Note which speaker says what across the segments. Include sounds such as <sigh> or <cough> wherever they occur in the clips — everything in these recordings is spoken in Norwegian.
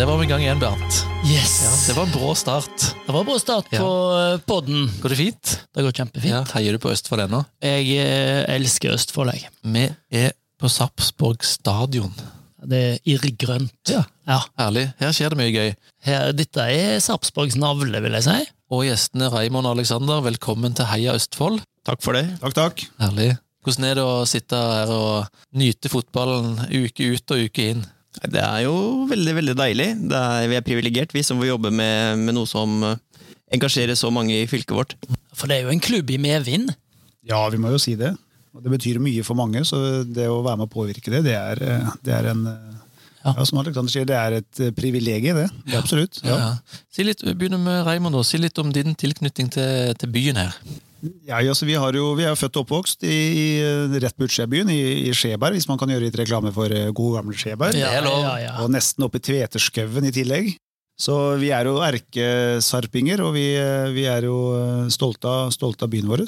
Speaker 1: Der var vi i gang igjen, Bernt.
Speaker 2: Yes!
Speaker 1: Ja, det var en brå start.
Speaker 2: Det var en bra start
Speaker 1: Ja.
Speaker 2: på eh, podden.
Speaker 1: Går det fint?
Speaker 2: Det går kjempefint.
Speaker 1: Ja, Heier du på Østfold ennå?
Speaker 2: Jeg eh, elsker Østfold, jeg.
Speaker 1: Vi er på Sarpsborg stadion.
Speaker 2: Det er irrgrønt.
Speaker 1: Ja.
Speaker 2: Ja.
Speaker 1: Herlig. Her skjer det mye gøy.
Speaker 2: Her, dette er Sarpsborgs navle, vil jeg si.
Speaker 1: Og gjestene Raymond og Alexander, velkommen til Heia Østfold.
Speaker 3: Takk for det.
Speaker 4: Takk, takk.
Speaker 1: Herlig. Hvordan er det å sitte her og nyte fotballen uke ut og uke inn?
Speaker 3: Det er jo veldig veldig deilig. Det er, vi er privilegert, vi som får jobbe med, med noe som eh, engasjerer så mange i fylket vårt.
Speaker 2: For det er jo en klubb i medvind.
Speaker 4: Ja, vi må jo si det. Og det betyr mye for mange, så det å være med å påvirke det, det er, eh, det er en eh,
Speaker 2: Ja.
Speaker 4: ja. Som Alexander sier, det er et privilegium, det. det er absolutt. Ja.
Speaker 1: Ja. Si litt, Begynner med Raymond. da. Si litt om din tilknytning til, til byen her.
Speaker 4: Ja, altså, vi, har jo, vi er født og oppvokst i, i eh, rett Budsjébyen, i, i Skjeberg, hvis man kan gjøre litt reklame for eh, god gamle Skjeberg.
Speaker 1: Ja.
Speaker 2: ja, ja.
Speaker 4: Og nesten oppe i Tveterskauen i tillegg. Så vi er jo erkesarpinger, og vi, eh, vi er jo stolte av, stolte av byen vår.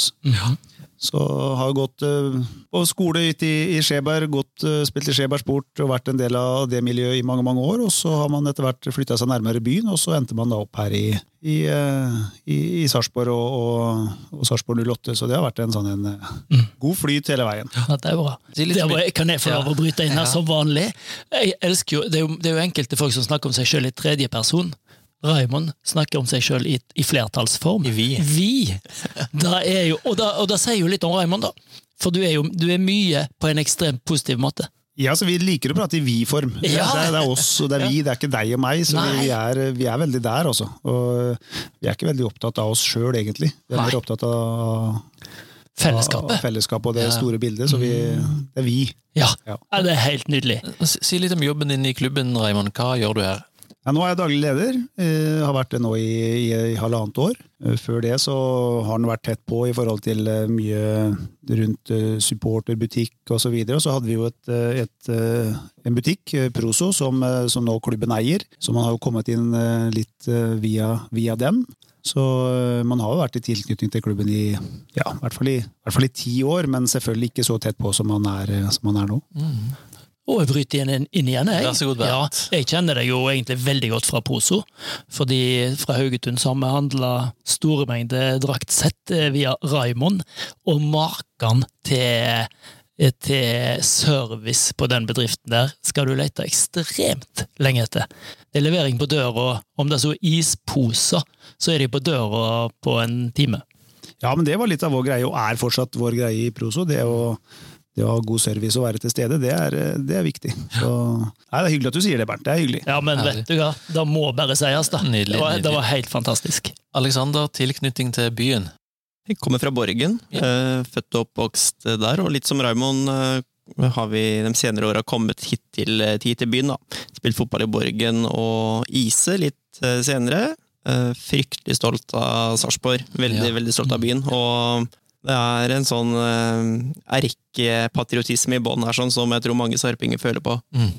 Speaker 4: Så har gått eh, på skole ute i, i Skjeberg, gått, eh, spilt i Skjeberg Sport og vært en del av det miljøet i mange mange år. Og så har man etter hvert flytta seg nærmere byen, og så endte man da opp her i, i, eh, i, i Sarpsborg og, og, og Sarpsborg 08. Så det har vært en sånn en eh, god flyt hele veien.
Speaker 2: Ja, det er bra. Det
Speaker 1: er
Speaker 2: var, kan jeg få lov å bryte inn her som vanlig? Jeg elsker jo, det, er jo, det er jo enkelte folk som snakker om seg sjøl i tredjeperson. Raymond snakker om seg sjøl i, i flertallsform.
Speaker 1: I vi.
Speaker 2: Vi! Er jo, og, da, og da sier jo litt om Raymond, da. For du er jo du er mye på en ekstremt positiv måte.
Speaker 4: Ja, så Vi liker å prate i vi-form. Det,
Speaker 2: Ja.
Speaker 4: er- det er oss og det er vi, det er ikke deg og meg. Så vi, vi, er, vi er veldig der, altså. Og vi er ikke veldig opptatt av oss sjøl, egentlig. Vi er
Speaker 2: Nei.
Speaker 4: mer opptatt av, av
Speaker 2: Fellesskapet.
Speaker 4: fellesskapet og det
Speaker 1: Ja.
Speaker 4: store bildet. Så vi, det er vi.
Speaker 2: Ja.
Speaker 4: Ja.
Speaker 2: det er helt nydelig.
Speaker 1: Si litt om jobben din i klubben, Raymond. Hva gjør du her?
Speaker 4: Ja, nå er jeg daglig leder. Jeg har vært det nå i, i, i halvannet år. Eh, Før det så har han vært tett på i forhold til eh, mye rundt supporter, supporterbutikk osv. Og, og så hadde vi jo et, eh, et, eh, en butikk, eh, Proso, som, eh, som nå klubben eier. Så man har jo kommet inn eh, litt eh, via, via den. Så eh, man har jo vært i tilknytning til klubben i ja, i hvert fall i, hvert fall i ti år, men selvfølgelig ikke så tett på som man er, eh, som man er nå.
Speaker 2: Og jeg bryter inn, inn igjen, jeg.
Speaker 1: Vær så god,
Speaker 2: ja, jeg kjenner deg jo egentlig veldig godt fra Poso. Fordi fra Haugetun så har vi handla store mengder draktsett eh, via Raymond, og maken til til service på den bedriften der skal du lete ekstremt lenge etter. Det er levering på døra, om det er så isposer, så er de på døra på en time.
Speaker 4: Ja, men det var litt av vår greie, og er fortsatt vår greie i Proso. Det å, det å ha god service og være til stede, det er, det er viktig. Så, nei, det er hyggelig at du sier det, Bernt. Det er hyggelig.
Speaker 2: Ja, men
Speaker 1: Herlig.
Speaker 2: vet du hva, det må bare sies, da.
Speaker 1: Nydelig,
Speaker 2: det, var,
Speaker 1: nydelig.
Speaker 2: det var helt fantastisk.
Speaker 1: Alexander, tilknytning til byen.
Speaker 3: Jeg kommer fra Borgen, eh, født og oppvokst der, og litt som Raymond eh, har vi de senere åra kommet hit til, eh, hit til byen. da. Spilt fotball i Borgen og Ise litt eh, senere. Eh, Fryktelig stolt av Sarpsborg. Veldig,
Speaker 1: Ja.
Speaker 3: veldig stolt av byen. Og det er en sånn uh, erkepatriotisme i bånn her, sånn som jeg tror mange sarpinger føler på.
Speaker 1: Mm.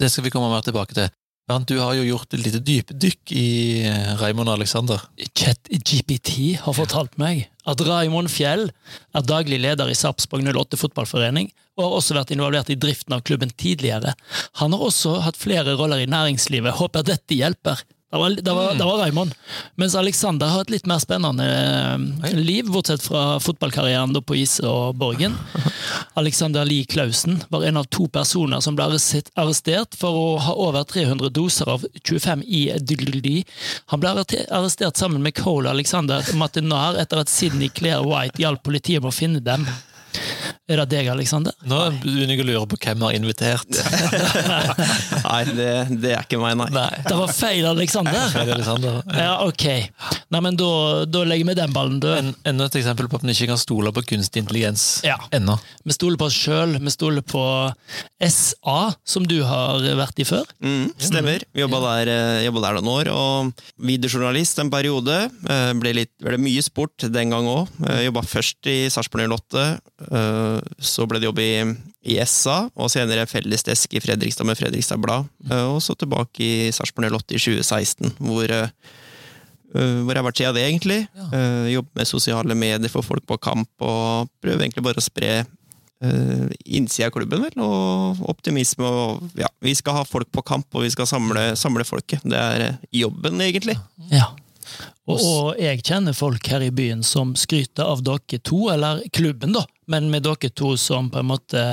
Speaker 1: Det skal vi komme mer tilbake til. Bernt, du har jo gjort et lite dypdykk i eh, Raymond Alexander.
Speaker 2: ChatGPT har fortalt meg at Raymond Fjell er daglig leder i Sarpsborg 08 fotballforening, og har også vært involvert i driften av klubben tidligere. Han har også hatt flere roller i næringslivet. Håper dette hjelper. Det var, det, var, det var Raymond. Mens Alexander har et litt mer spennende eh, liv, bortsett fra fotballkarrieren på is og Borgen. <laughs> Alexander Lie Klausen var en av to personer som ble arrestert for å ha over 300 doser av 25 i Dyldy. Han ble arrestert sammen med Cole Alexander Matinar etter at Sidney Claire White hjalp politiet med å finne dem. Er det deg, Alexander?
Speaker 1: Nå begynner jeg å lure på hvem jeg har invitert. <laughs>
Speaker 3: Nei, det, det er ikke meg, nei.
Speaker 1: Nei.
Speaker 2: Det var feil, Alexander. Ja, ok. Nei, men da, da legger vi den ballen død.
Speaker 1: En, enda et eksempel på at vi ikke kan stole på kunstig intelligens
Speaker 2: Ja.
Speaker 1: ennå.
Speaker 2: Vi stoler på oss sjøl, vi stoler på SA, som du har vært i før.
Speaker 3: Mm, stemmer. Vi jobba der, eh, der noen år, og videojournalist en periode. Eh, Ble, litt, ble mye sport den gang òg. Jobba først i Sarpsborg 08, eh, så ble det jobb i, i SA, og senere fellesdesk i Fredrikstad med Fredrikstad Blad. Eh, Og så tilbake i Sarpsborg 08 i 2016, hvor, eh, eh, hvor jeg har vært siden det, egentlig.
Speaker 1: Ja.
Speaker 3: Eh, Jobber med sosiale medier for folk på kamp, og prøver egentlig bare å spre uh, innsida av klubben, vel. Og optimisme og ja, vi skal ha folk på kamp, og vi skal samle, samle folket. Det er eh, jobben, egentlig.
Speaker 2: Ja. Og, og, jeg kjenner folk her i byen som skryter av dere to, eller klubben, da, men med dere to som på en måte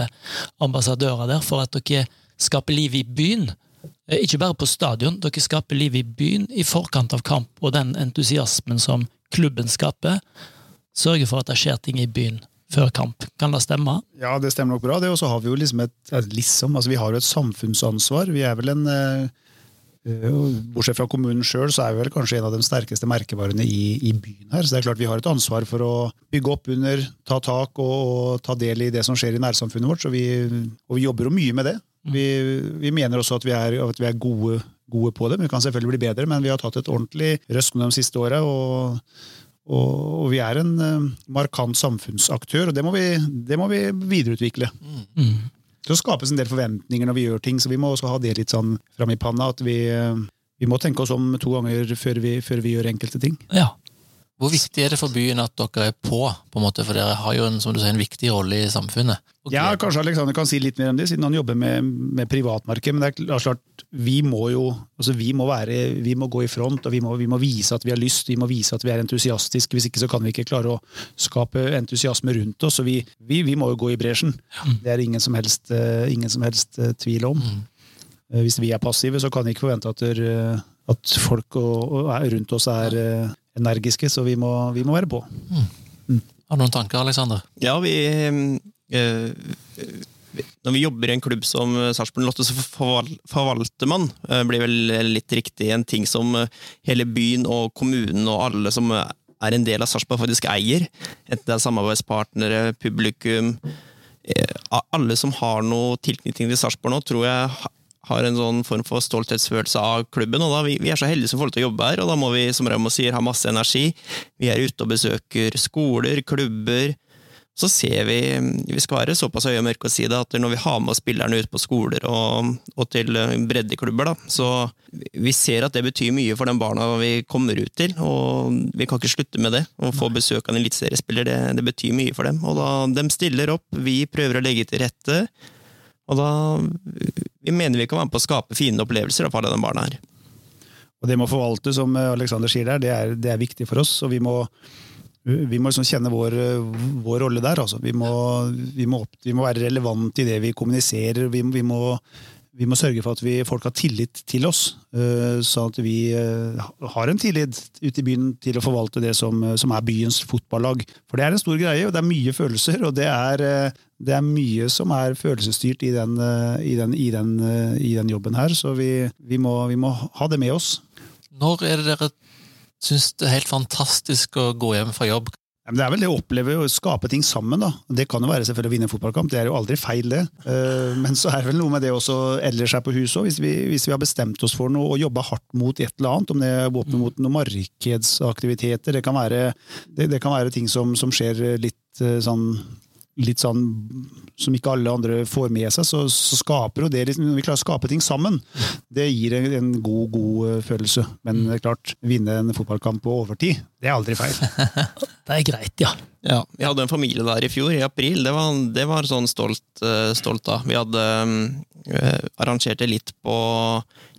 Speaker 2: ambassadører der, for at dere skaper liv i byen. Eh, ikke bare på stadion, dere skaper liv i byen i forkant av kamp, og den entusiasmen som klubben skaper, sørger for at det skjer ting i byen før kamp. Kan det stemme?
Speaker 4: Ja, det stemmer nok bra. det, Og så har vi jo liksom et, liksom, altså vi har jo et samfunnsansvar. Vi er vel en eh, Bortsett fra kommunen sjøl, så er vi vel kanskje en av de sterkeste merkevarene i, i, byen her. Så det er klart vi har et ansvar for å bygge opp under, ta tak og, og ta del i det som skjer i nærsamfunnet vårt. Vi, og vi jobber jo mye med det. Vi, vi mener også at vi er, at vi er gode, gode, på det. Men Vi kan selvfølgelig bli bedre, men vi har tatt et ordentlig røsk de siste åra. Og, og, og, vi er en uh, markant samfunnsaktør, og det må vi, det må vi videreutvikle. Mm det skapes en del forventninger når vi gjør ting, så vi må også ha det litt sånn fram i panna. At vi, vi må tenke oss om to ganger før vi, før vi gjør enkelte ting.
Speaker 2: Ja.
Speaker 1: Hvor viktig er det for byen at dere er på, på en måte, for dere har jo en, som du sier, en viktig rolle i samfunnet?
Speaker 4: Ja, Kanskje Alexander kan si litt mer om det, siden han jobber med, med privatmarked. Men det er klart, vi må jo altså vi må, være, vi må gå i front, og vi må, vi må, vise at vi har lyst, vi må vise at vi er entusiastiske. Hvis ikke så kan vi ikke klare å skape entusiasme rundt oss. Så Vi, vi, vi må jo gå i bresjen. Det er ingen som helst, uh, ingen som helst uh, tvil om. Mm. Uh, hvis vi er passive, så kan vi ikke forvente at, at folk og, og rundt oss er energiske, så vi må, vi må være på. Mm.
Speaker 1: Mm. Har du noen tanker, Aleksander?
Speaker 3: Ja, vi øh, Når vi jobber i en klubb som Sarpsborg Lotte, så forvalter man, Det blir vel litt riktig, en ting som øh, hele byen og kommunen og alle som er en del av Sarpsborg, faktisk eier. Enten det er samarbeidspartnere, publikum Alle som har noe tilknytning til Sarpsborg nå, tror jeg har en sånn form for stolthetsfølelse av klubben. og da, vi, vi, er så heldige som får lov til å jobbe her, og da må vi som Raimo sier, ha masse energi. Vi er ute og besøker skoler, klubber. Så ser vi Vi skal være såpass høye og si det, at når vi har med oss spillerne ut på skoler og, og til breddeklubber, da, så vi ser at det betyr mye for de barna vi kommer ut til. Og vi kan ikke slutte med det. Å få besøk av en eliteseriespiller, det, det betyr mye for dem. Og da de stiller opp, vi prøver å legge til rette. Og da vi mener vi kan være med på å skape fine opplevelser for alle de barna her.
Speaker 4: Og Det må forvaltes, som Alexander sier der, det er, det er viktig for oss. og vi må vi må liksom kjenne vår, vår rolle der. Altså. Vi, må, vi, må opp, vi, må, være relevante i det vi kommuniserer. Vi må vi må sørge for at vi, folk har tillit til oss, sånn at vi uh, har en tillit ute i byen til å forvalte det som, som, er byens fotballag. For det er en stor greie, og det er mye følelser, og det er, det er mye som er følelsesstyrt i den, i den, i den, i den jobben her. Så vi, vi, må, vi må ha det med oss.
Speaker 1: Når er det dere syns det er helt fantastisk å gå hjem fra jobb?
Speaker 4: Det er vel det å oppleve å skape ting sammen. da. Det kan jo være selvfølgelig å vinne en fotballkamp, det er jo aldri feil, det. Eh, men så er det vel noe med det også ellers her på huset. Hvis, hvis, vi har bestemt oss for noe og jobba hardt mot et eller annet, om det er våpen mot noen markedsaktiviteter, det kan være, det, det kan være ting som, som skjer litt eh, sånn litt sånn som ikke alle andre får med seg, så, så skaper jo det liksom, Når vi klarer å skape ting sammen, det gir en, en god, god uh, følelse. Men det er klart, vinne en fotballkamp på overtid, det er aldri feil. <laughs>
Speaker 2: det er greit, ja.
Speaker 3: ja. Vi hadde en familie der i fjor, i april. Det var, det var sånn stolt, uh, stolt da. Vi hadde um, arrangert det litt på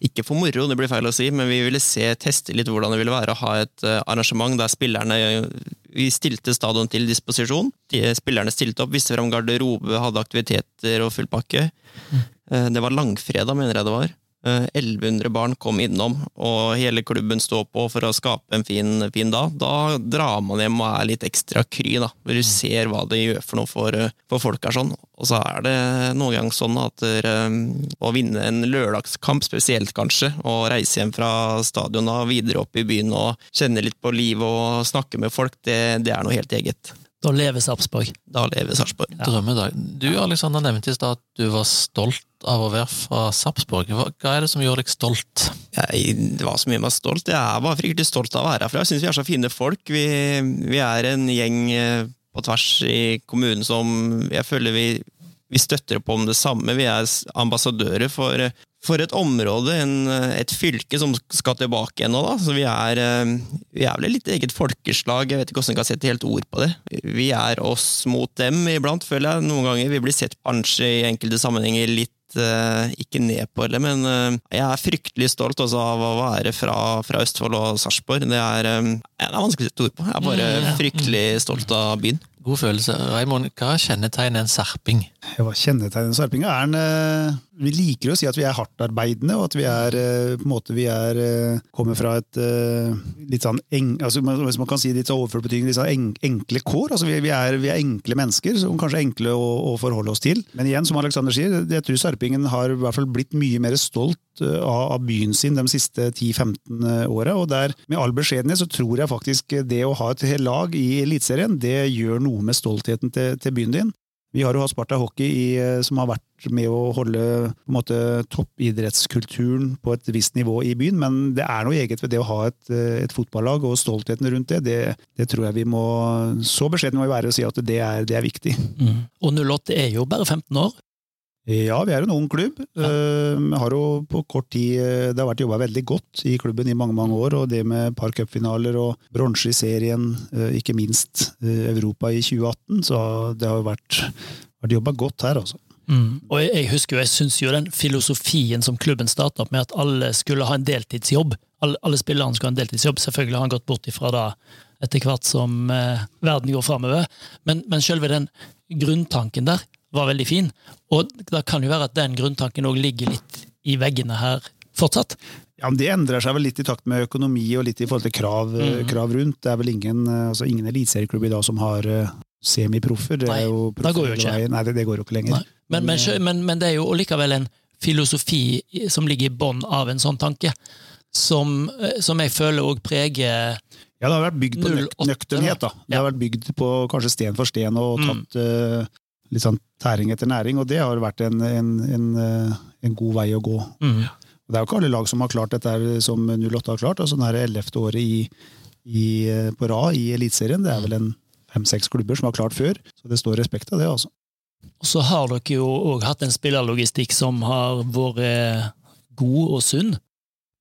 Speaker 3: Ikke for moro, det blir feil å si, men vi ville se, teste litt hvordan det ville være å ha et arrangement der spillerne vi stilte stadion til disposisjon. De spillerne stilte opp, viste fram garderobe, hadde aktiviteter og full pakke. Mm. Det var langfredag, mener jeg det var. 1100 eh, barn kom innom, og hele klubben står på for å skape en fin, fin dag. Da drar man hjem og er litt ekstra kry, da, hvor du ser hva det gjør for noe for, eh, for folk. Er sånn. Og så er det noen ganger sånn at der, å vinne en lørdagskamp spesielt, kanskje, og reise hjem fra stadion og videre opp i byen og kjenne litt på livet og snakke med folk, det, det er noe helt eget.
Speaker 2: Da lever Sarpsborg.
Speaker 3: Da lever Sarpsborg.
Speaker 1: Ja. Drømmedag. Du Alexander, nevnte i stad at du var stolt av å være fra Sarpsborg. Hva, er det som gjør deg stolt?
Speaker 3: Jeg, det var så mye meg stolt. Jeg er bare fryktelig stolt av å være herfra. Jeg syns vi er så fine folk. Vi, vi, er en gjeng eh, på tvers i kommunen som jeg føler vi vi støtter opp om det samme. Vi er ambassadører for, for et område, en, et fylke som skal tilbake igjen nå. Da. Så vi er, eh, vi er vel et litt eget folkeslag. Jeg vet ikke hvordan jeg kan sette helt ord på det. Vi er oss mot dem iblant, føler jeg. Noen ganger vi blir sett kanskje i enkelte sammenhenger litt eh, ikke ned på det, men eh, jeg er fryktelig stolt også av å være fra, fra Østfold og Sarpsborg. Det, er, eh, det er vanskelig å sette ord på. Jeg er bare
Speaker 2: Mm,
Speaker 3: fryktelig stolt av byen.
Speaker 1: God følelse. Raimond, hva kjennetegner en sarping?
Speaker 4: Hva kjennetegner sarpinga? Er en, eh, vi liker å si at vi er hardtarbeidende, og at vi er eh, på en måte vi er, eh, kommer fra et litt sånn eng, altså, Hvis man kan si litt overført betydning, litt sånn en, enkle kår. altså vi, vi, er, vi er enkle mennesker, som kanskje er enkle å, å forholde oss til. Men igjen, som Alexander sier, jeg tror sarpingen har i hvert fall blitt mye mer stolt av, av byen sin de siste 10-15 åra. Og der, med all beskjedenhet, så tror jeg faktisk det å ha et lag i Eliteserien, det gjør noe med stoltheten til, til byen din. Vi har jo hatt Sparta Hockey i, eh, som har vært med å holde på en måte, toppidrettskulturen på et visst nivå i byen, men det er noe eget ved det å ha et, eh, et fotballag og stoltheten rundt det. Det, det tror jeg vi må Så beskjedne må vi være å si at det er, det er viktig.
Speaker 2: Mm. Og 08 er jo bare 15 år.
Speaker 4: Ja, vi er en ung klubb. Ja. Vi har jo på kort tid eh, Det har vært jobba veldig godt i klubben i mange mange år. Og det med et par cupfinaler og bronse i serien, uh, ikke minst uh, Europa i 2018, så det har jo vært, vært jobba godt her, altså.
Speaker 2: Mm. Og jeg, jeg husker jo, jeg syns jo den filosofien som klubben starta opp med, at alle skulle ha en deltidsjobb. Alle, alle spillerne skulle ha en deltidsjobb. Selvfølgelig har han gått bort ifra det etter hvert som verden går framover. Men, men selve den grunntanken der var veldig fin. Og da kan jo være at den grunntanken òg ligger litt i veggene her fortsatt.
Speaker 4: Ja, men Det endrer seg vel litt i takt med økonomi og litt i forhold til krav,
Speaker 2: mm.
Speaker 4: krav rundt. Det er vel ingen, eh, altså ingen eliteserieklubb i dag som har eh, semiproffer. Det
Speaker 2: Nei, det går jo ikke.
Speaker 4: Nei, det, det går jo ikke lenger.
Speaker 2: Men, men, men, men det er jo likevel en filosofi som ligger i bånn av en sånn tanke, som, eh, som jeg føler òg preger
Speaker 4: Ja, det har vært bygd på nøk nøkternhet. da. Det har vært bygd på kanskje sten for sten og
Speaker 2: Mm.
Speaker 4: tatt eh, litt sånn tæring etter næring, og det har vært en, en, en, eh, en god vei å gå.
Speaker 2: mm.
Speaker 4: Og Det er jo ikke alle lag som har klart dette som 08 har klart. altså Det er ellevte året i, i, eh, på rad i Eliteserien. Det er vel en fem-seks klubber som har klart før, så det står respekt av det. altså.
Speaker 2: Og så har dere jo òg hatt en spillerlogistikk som har vært god og sunn.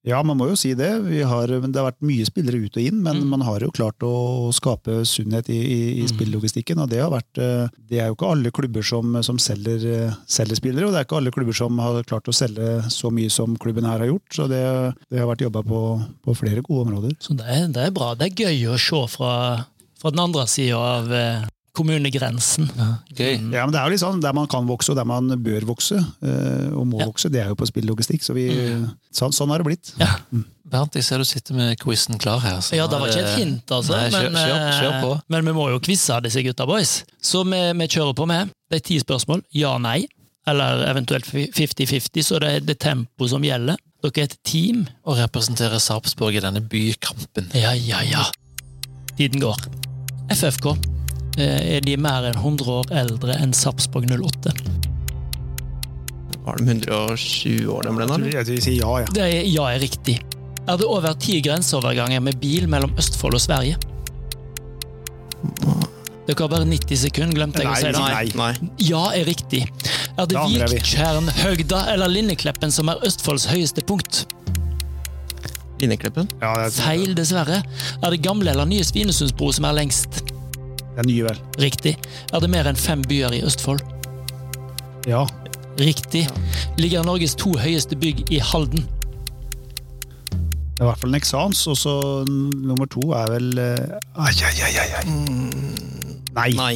Speaker 4: Ja, man må jo si det. Vi har, det har vært mye spillere ut og inn, men
Speaker 2: Mm.
Speaker 4: man har jo klart å skape sunnhet i, i, i spillelogistikken. Og det har vært eh, Det er jo ikke alle klubber som, som selger, eh, selger spillere, og det er ikke alle klubber som har klart å selge så mye som klubben her har gjort. Så det, det har vært jobba på, på flere gode områder.
Speaker 2: Så det er, det er bra. Det er gøy å se fra, fra den andre sida av eh, kommunegrensen.
Speaker 1: Gøy.
Speaker 2: Mm.
Speaker 4: Ja, men det er jo litt sånn der man kan vokse, og der man bør vokse, eh, og må
Speaker 2: Ja.
Speaker 4: vokse, det er jo på spilllogistikk Så vi, sånn, sånn har det blitt.
Speaker 2: Ja.
Speaker 1: Bernt, jeg ser du sitter med quizen klar her. så
Speaker 2: Ja, det var ikke et hint, altså.
Speaker 1: Nei, kjør,
Speaker 2: men,
Speaker 1: kjør, kjør på.
Speaker 2: eh, men vi må jo quize disse gutta boys. Så vi, vi kjører på med. Det er ti spørsmål. Ja, nei. Eller eventuelt 50-50, så det er det tempo som gjelder. Dere er et team.
Speaker 1: Og representerer Sarpsborg i denne bykampen.
Speaker 2: Ja, ja, ja. Tiden går. FFK. Eh, Er de mer enn 100 år eldre enn Sarpsborg 08?
Speaker 3: Var de 107 år de ble nå? eller?
Speaker 4: Jeg tror vi sier ja, ja.
Speaker 2: Det er ja er riktig. Er det over ti grenseoverganger med bil mellom Østfold og Sverige? Dere har bare 90 sekunder, glemte jeg å si det.
Speaker 3: Nei, nei.
Speaker 2: Ja er riktig. Er det
Speaker 4: Viktjern,
Speaker 2: Høgda eller Linnekleppen som er Østfolds høyeste punkt?
Speaker 3: Linnekleppen?
Speaker 4: ja
Speaker 2: Feil, dessverre. Er det gamle eller nye Svinesundsbro som er lengst?
Speaker 4: Er nye, vel.
Speaker 2: Riktig. Er det mer enn fem byer i Østfold?
Speaker 4: Ja.
Speaker 2: Riktig. Ligger Norges to høyeste bygg i Halden?
Speaker 4: Det er i hvert fall Nexans, og så nummer to er vel eh, Ai, ai, ai, ai, Mm, Nei.
Speaker 3: Nei.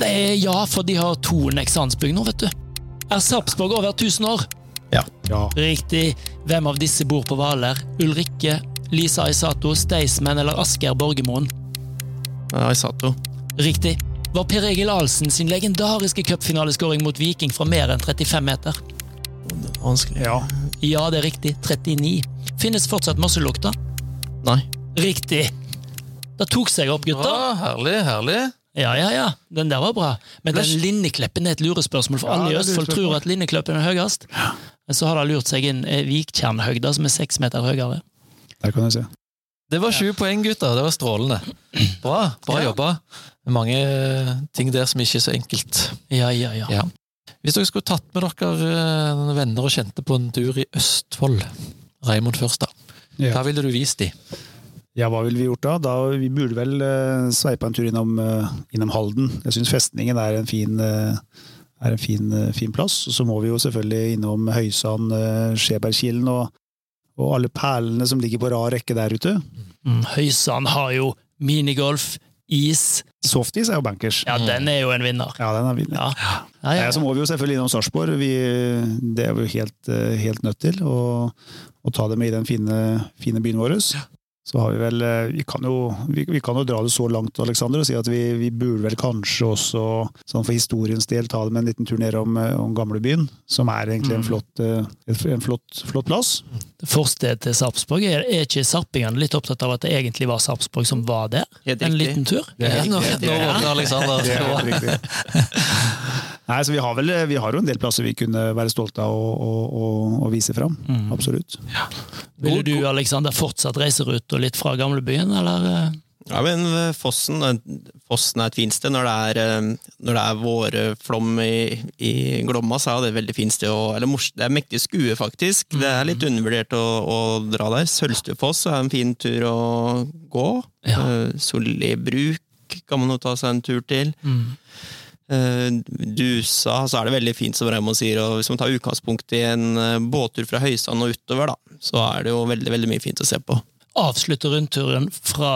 Speaker 2: Det er ja, for de har to Nexans-bygg nå, vet du. Er Sarpsborg over 1000 år?
Speaker 4: Ja.
Speaker 2: Riktig. Hvem av disse bor på Hvaler? Ulrikke, Lisa Aisato, Staysman eller Asker Borgermoen?
Speaker 3: Aisato.
Speaker 2: Riktig. Var Per Egil Ahlsen sin legendariske cupfinaleskåring mot Viking fra mer enn 35 meter?
Speaker 3: Vanskelig.
Speaker 4: Ja.
Speaker 2: Ja, det er riktig. 39. Finnes fortsatt masselukta?
Speaker 3: Nei.
Speaker 2: Riktig. Det tok seg opp, gutta.
Speaker 1: Ja, herlig, herlig.
Speaker 2: Ja, ja, ja. Den der var bra. Men den Linnekleppen er et lurespørsmål, for
Speaker 4: Ja,
Speaker 2: alle i Østfold tror at Linnekleppen er høyest. Men så har det lurt seg inn eh, Viktjernhøgda, som er seks meter høyere.
Speaker 4: Der kan jeg se.
Speaker 1: Det var sju poeng, gutter. Det var strålende. Bra, bra
Speaker 2: Ja.
Speaker 1: jobba. Mange ting der som ikke er så enkelt.
Speaker 2: Ja, ja, ja.
Speaker 1: Ja. Hvis dere skulle tatt med dere eh, venner og kjente på en tur i Østfold, Raymond først, da.
Speaker 4: Ja.
Speaker 1: Hva ville du vist dem?
Speaker 4: Ja, hva ville vi gjort da? da vi burde vel uh, sveipa en tur innom, uh, innom Halden. Jeg syns festningen er en fin, uh, er en fin, eh, fin plass. Og så må vi jo selvfølgelig innom Høysand, Skjebergkilen og, og alle perlene som ligger på rad rekke der ute.
Speaker 2: Mm, Høysand har jo minigolf, is.
Speaker 4: Softis er jo bankers.
Speaker 2: Ja, den er jo en vinner.
Speaker 4: Ja, den er vinner.
Speaker 2: Ja. Ja, ja,
Speaker 4: Ja, så må vi jo selvfølgelig innom Sarpsborg. Det er vi jo helt, eh, helt nødt til. Å, å ta det med i den fine, fine byen vår. Så har vi vel eh, Vi kan jo, vi, vi kan jo dra det så langt, Alexander, og si at vi, vi burde vel kanskje også, sånn for historiens del, ta det med en liten tur ned om, eh, om gamlebyen. Som er egentlig en
Speaker 2: Mm.
Speaker 4: flott, eh, en flott, flott plass.
Speaker 2: Forsted til Sarpsborg. Er, er ikke sarpingene litt opptatt av at det egentlig var Sarpsborg som var der? En liten tur?
Speaker 4: Det er
Speaker 1: Ja, nå, nå, nå Alexander.
Speaker 4: Det er riktig. <laughs> Nei, så vi har, vel, vi har jo en del plasser vi kunne være stolte av å, vise fram.
Speaker 2: Mm.
Speaker 4: Absolutt.
Speaker 2: Ville du Alexander, fortsatt reiseruta litt fra gamlebyen, eller? eh?
Speaker 3: Ja, men eh, Fossen, Fossen er et fint sted. Når det er, eh, når det er vårflom i, i Glomma, så er det et veldig fint sted. Og, eller mors- det er mektig skue, faktisk. Det er litt undervurdert å, å dra der. Sølvstufoss er en fin tur å gå.
Speaker 2: Ja.
Speaker 3: Solli bruk kan man jo ta seg en tur til.
Speaker 2: Mm.
Speaker 3: Eh, Dusa, så er det veldig fint, som Raymond sier. og Hvis man tar utgangspunkt i en eh, båttur fra Høysand og utover, da, så er det jo veldig veldig mye fint å se på.
Speaker 2: Avslutte rundturen fra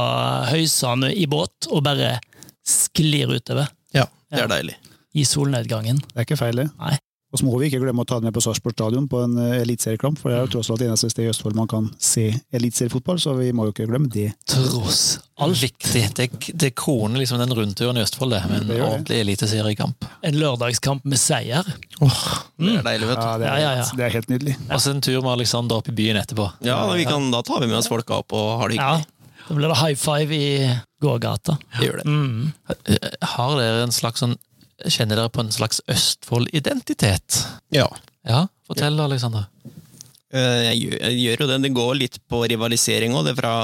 Speaker 2: Høysand i båt og bare sklir utover
Speaker 3: Ja, det er deilig.
Speaker 2: i solnedgangen.
Speaker 4: Det er ikke feil, det.
Speaker 2: Nei.
Speaker 4: Og så må vi ikke glemme å ta det med på Sarpsborg stadion på en eh, eliteseriekamp, for det er jo tross alt eneste sted i Østfold man kan se eliteseriefotball, så vi må jo ikke glemme det.
Speaker 2: Tross alt.
Speaker 1: Viktig. Det, det kroner liksom den rundturen i Østfold, det. Med en
Speaker 4: Det
Speaker 1: ordentlig eliteseriekamp.
Speaker 2: En lørdagskamp med seier.
Speaker 3: Det er deilig, vet du.
Speaker 4: Ja, det er,
Speaker 2: Ja, ja, ja.
Speaker 4: det er helt nydelig.
Speaker 1: Og så en tur med Alexander opp i byen etterpå.
Speaker 3: Ja, vi kan, Da tar vi med oss folka opp og har det
Speaker 2: Ja,
Speaker 3: hyggelig.
Speaker 2: da blir det high five i gågata.
Speaker 3: Det gjør det.
Speaker 2: Mm.
Speaker 1: Har dere en slags sånn Kjenner dere på en slags Østfold-identitet?
Speaker 3: Ja.
Speaker 1: Ja, fortell, Alexander.
Speaker 3: Eh, Jeg gjør, jeg gjør jo det. Det går litt på rivalisering òg, det er fra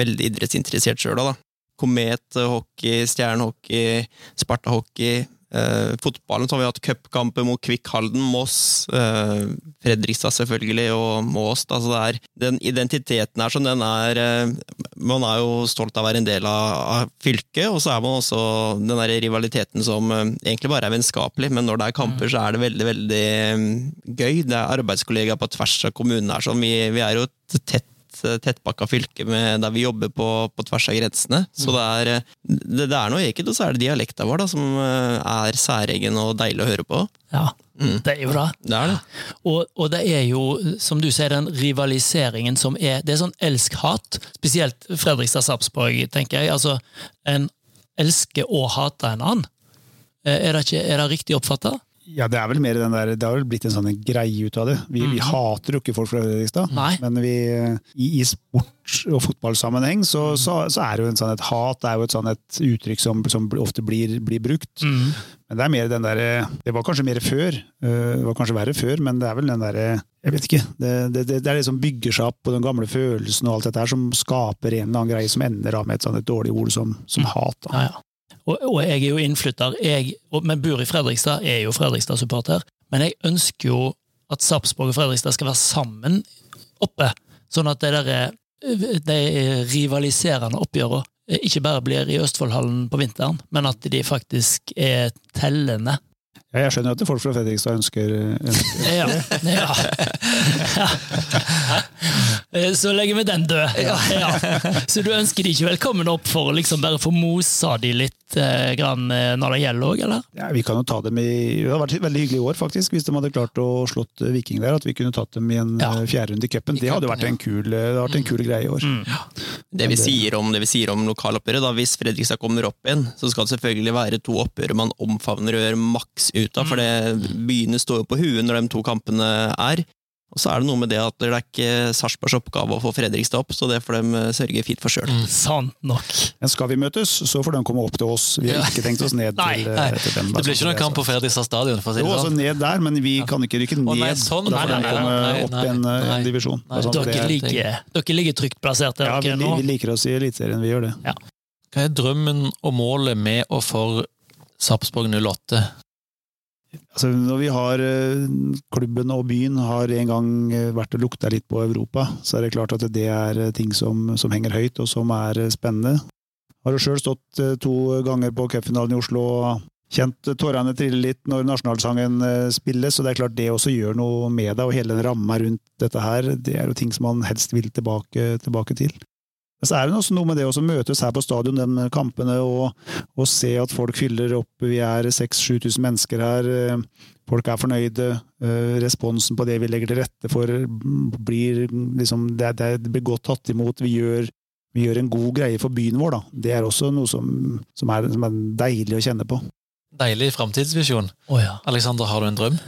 Speaker 3: veldig idrettsinteressert sjøl òg, da. Komet eh, hockey, stjernehockey, Sparta-hockey. Eh, fotballen så har vi hatt cupkamper mot Kvikk Halden, Moss, eh, Fredrikstad selvfølgelig, og Mås. Altså det er, den identiteten her som den er eh, Man er jo stolt av å være en del av, av fylket, og så er man også den der rivaliteten som egentlig bare er vennskapelig, men når det er kamper, så er det veldig, veldig eh, gøy. Det er arbeidskollegaer på tvers av kommunen her, som vi, vi er jo et tett tettpakka fylke med, der vi jobber på, på tvers av grensene. Så det er, eh, det, det er noe ekkelt, og så er det dialekta vår da, som eh, er særegen og deilig å høre på.
Speaker 2: Ja,
Speaker 3: Mm.
Speaker 2: det er jo det.
Speaker 3: Det er det.
Speaker 2: Og, og det er jo, som du sier, den rivaliseringen som er Det er sånn elsk-hat. Spesielt Fredrikstad-Sarpsborg, tenker jeg. Altså, en elsker å hate en annen. Eh, Er det, ikke, er det riktig oppfatta?
Speaker 4: Ja, det er vel mer den der, det har vel blitt en sånn greie ut av det. Vi, vi hater jo ikke folk fra Fredrikstad, men vi, i, i sport- og fotballsammenheng så, så, så er det jo en sånn et hat er jo et, sånn et uttrykk som, som ofte blir, blir brukt.
Speaker 2: Mm.
Speaker 4: Men det er mer den derre Det var kanskje mer før. øh, Det var kanskje verre før, men det er vel den derre Jeg vet ikke. Det, det, det, det er det som bygger seg opp på den gamle følelsen og alt dette her, som skaper en eller annen greie som ender av med et sånt et dårlig ord som, som hat. Da.
Speaker 2: Ja, ja. Og, og jeg er jo innflytter, jeg, og, men bor i Fredrikstad, er jo Fredrikstad-supporter. Men jeg ønsker jo at Sarpsborg og Fredrikstad skal være sammen oppe, sånn at det der, de rivaliserende oppgjørene eh, ikke bare blir i Østfoldhallen på vinteren, men at de faktisk er tellende.
Speaker 4: Ja, jeg skjønner at folk fra Fredrikstad ønsker, ønsker
Speaker 2: Ja. ja. ja, Så legger vi den død. Ja. Så du ønsker de ikke velkommen opp for å liksom bare få mosa de litt eh, grann, eh, når det gjelder òg, eller?
Speaker 4: Ja, vi kan jo ta dem i Det hadde vært veldig hyggelig i år, faktisk, hvis de hadde klart å slått eh, Viking der. At vi kunne tatt dem i en
Speaker 2: Ja.
Speaker 4: fjerderunde i cupen. Det hadde vært en kul, eh, det vært en kul greie i år.
Speaker 2: Mm.
Speaker 3: Det vi sier om, det vi sier om lokaloppgjøret, da, hvis Fredrikstad kommer opp igjen, så skal det selvfølgelig være to oppgjør man omfavner og gjør maks ut av, for det, byene står jo på huet når de to kampene er. Og så er det noe med det at det er ikke Sarpsborgs oppgave å få Fredrikstad opp, så det får de sørge fint for sjøl.
Speaker 2: Sant nok.
Speaker 4: Men skal vi møtes, så får de komme opp til oss. Vi har ikke tenkt oss ned
Speaker 2: Nei, <laughs>
Speaker 4: til,
Speaker 1: nei.
Speaker 4: eh, til dem.
Speaker 1: Det blir ikke noen kamp på Fredrikstad stadion, for å si
Speaker 4: Jo,
Speaker 1: det
Speaker 4: altså
Speaker 1: sånn.
Speaker 4: ned der, men vi kan ikke rykke ned.
Speaker 1: Å, nei, sånn,
Speaker 4: da får de komme opp i en, eh, en divisjon.
Speaker 1: Nei,
Speaker 4: Sånn,
Speaker 2: Dere
Speaker 4: det er-
Speaker 2: ligger, dere ligger trygt plassert der
Speaker 4: ja, vi,
Speaker 2: dere nå.
Speaker 4: vi liker oss i Eliteserien, vi gjør det.
Speaker 1: Hva er drømmen og målet med og for Sarpsborg 08?
Speaker 4: Altså, når vi har eh, klubben og byen har en gang eh, vært og lukta litt på Europa, så er det klart at det er eh, ting som, som henger høyt, og som er spennende. Har jo sjøl stått to ganger på cupfinalen i Oslo og kjent tårene trille litt når nasjonalsangen spilles, og det er klart det også gjør noe med deg, og hele den ramma rundt dette her, det er jo ting som man helst vil tilbake, tilbake til. Men så er det også noe med det å møtes her på stadion, de kampene, og, og se at folk fyller opp. Vi er 6000-7000 mennesker her. Folk er fornøyde. Eh, responsen på det vi legger til rette for, blir liksom Det, det blir godt tatt imot. Vi gjør, vi gjør, en god greie for byen vår, da. Det er også noe som, som, er, som er, deilig å kjenne på.
Speaker 1: Deilig framtidsvisjon.
Speaker 2: Oh, ja.
Speaker 1: Alexander, har du en drøm?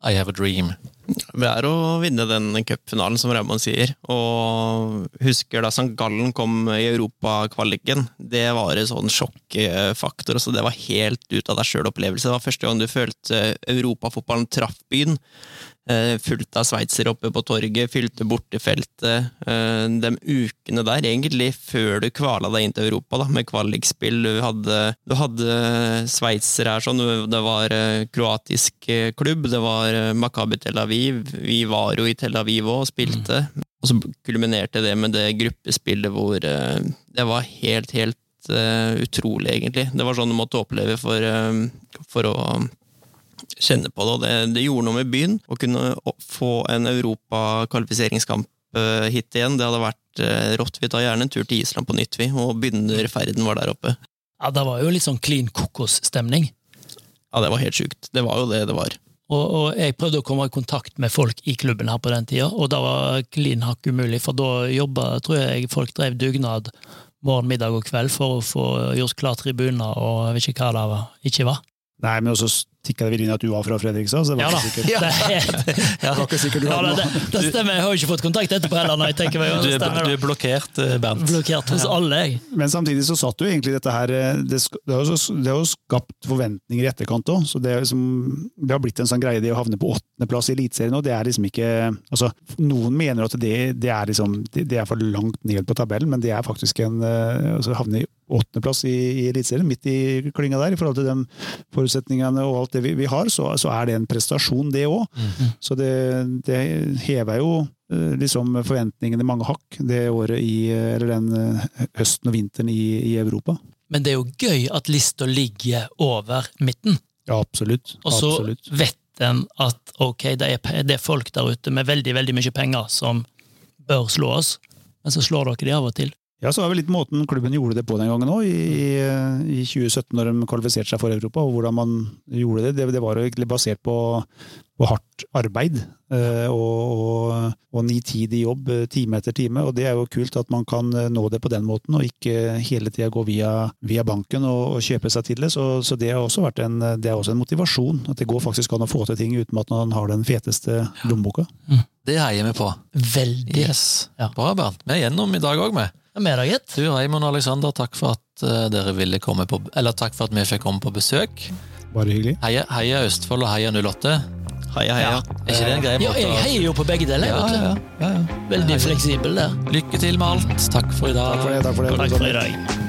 Speaker 1: I have a dream.
Speaker 3: Det er å vinne den cupfinalen, som Raymond sier. Og husker da St. Gallen kom i europakvaliken. Det var en sånn sjokkfaktor. Så det var helt ut av deg sjøl-opplevelse. Det var første gang du følte europafotballen traff byen. Eh, fullt av sveitsere oppe på torget, fylte bortefeltet. Eh, de ukene der, egentlig før du kvala deg inn til Europa da, med kvalikspill. Du hadde, du hadde sveitsere her, sånn, det var eh, kroatisk klubb, det var Makabi Tel Aviv. Vi var jo i Tel Aviv òg og spilte. Mm. Og så kulminerte det med det gruppespillet hvor det var helt, helt utrolig, egentlig. Det var sånn du måtte oppleve for, for å kjenne på det. og det, det gjorde noe med byen. Å kunne få en europakvalifiseringskamp eh, hit igjen, det hadde vært eh, rått. Vi tar gjerne en tur til Island på nytt, vi, og begynnerferden var der oppe.
Speaker 2: Ja, Det var jo litt sånn clean kokos-stemning.
Speaker 3: Ja, det var helt sjukt. Det var jo det det var.
Speaker 2: Og, og, jeg prøvde å komme i kontakt med folk i klubben her på den tida, og da var klin hakk umulig, for da jobba, tror jeg, folk drev dugnad morgen, middag og kveld for å få gjort klar tribuner og jeg vet ikke hva det var, ikke hva?
Speaker 4: Nei, men også tikka det vel inn at du var fra Fredrikstad, så det var
Speaker 2: ja,
Speaker 4: ikke sikkert. <laughs>
Speaker 2: Ja, det, <laughs>
Speaker 4: ja. var ikke sikkert du
Speaker 2: ja, det, det, stemmer, jeg har jo ikke fått kontakt etterpå heller. Når jeg tenker meg,
Speaker 1: du, er, du er blokkert, eh, Bernt.
Speaker 2: Blokkert hos alle, jeg.
Speaker 4: Men samtidig så satt jo egentlig dette her eh, Det, det har, jo skapt forventninger i etterkant òg, så det, liksom, det, har blitt en sånn greie det å havne på åttendeplass i Eliteserien òg. Det er liksom ikke altså, Noen mener at det, det er liksom det, er for langt ned på tabellen, men det er faktisk en eh, altså, havne i åttendeplass i, i Eliteserien, midt i klynga der, i forhold til de forutsetningene og alt det vi, vi har. så så er det en prestasjon, det òg. Mm. Så det, det, hever jo eh, liksom forventningene mange hakk det året i, eller den eh, høsten og vinteren i, i Europa.
Speaker 2: Men det er jo gøy at lista ligger over midten.
Speaker 4: Ja, absolutt.
Speaker 2: Og så vet en at ok, det er, det er, folk der ute med veldig, veldig mye penger som bør slå oss, men så slår dere de av og til.
Speaker 4: Ja, så var det litt måten klubben gjorde det på den gangen òg, i, i, 2017 når de kvalifiserte seg for Europa. og Hvordan man gjorde det. Det, det var jo egentlig basert på, på hardt arbeid eh, og, og, og nitid i jobb, eh, time etter time. og Det er jo kult at man kan eh, nå det på den måten, og ikke hele tida gå via, via, banken og, og, kjøpe seg til det. Så, så det har også vært en, det er også en motivasjon. At det går faktisk an å få til ting uten at man har den feteste lommeboka.
Speaker 1: Mm. Det heier vi på.
Speaker 2: Veldig.
Speaker 1: Yes. Ja. Bra, Bernt. Vi er gjennom i dag òg, vi
Speaker 2: med deg, gitt.
Speaker 1: Du, Raymond og Alexander, takk for at uh, dere ville komme på Eller takk for at vi fikk komme på besøk.
Speaker 4: Bare hyggelig.
Speaker 1: Heia, heia Østfold og heia 08.
Speaker 3: Heia, heia. Ja.
Speaker 1: Er ikke det en grei måte?
Speaker 2: Ja, jeg heier jo på begge deler. Ja, ja, Veldig fleksibel der.
Speaker 1: Lykke til med alt. Takk for i dag.
Speaker 4: Takk for det. Takk for det.
Speaker 2: Takk for i dag.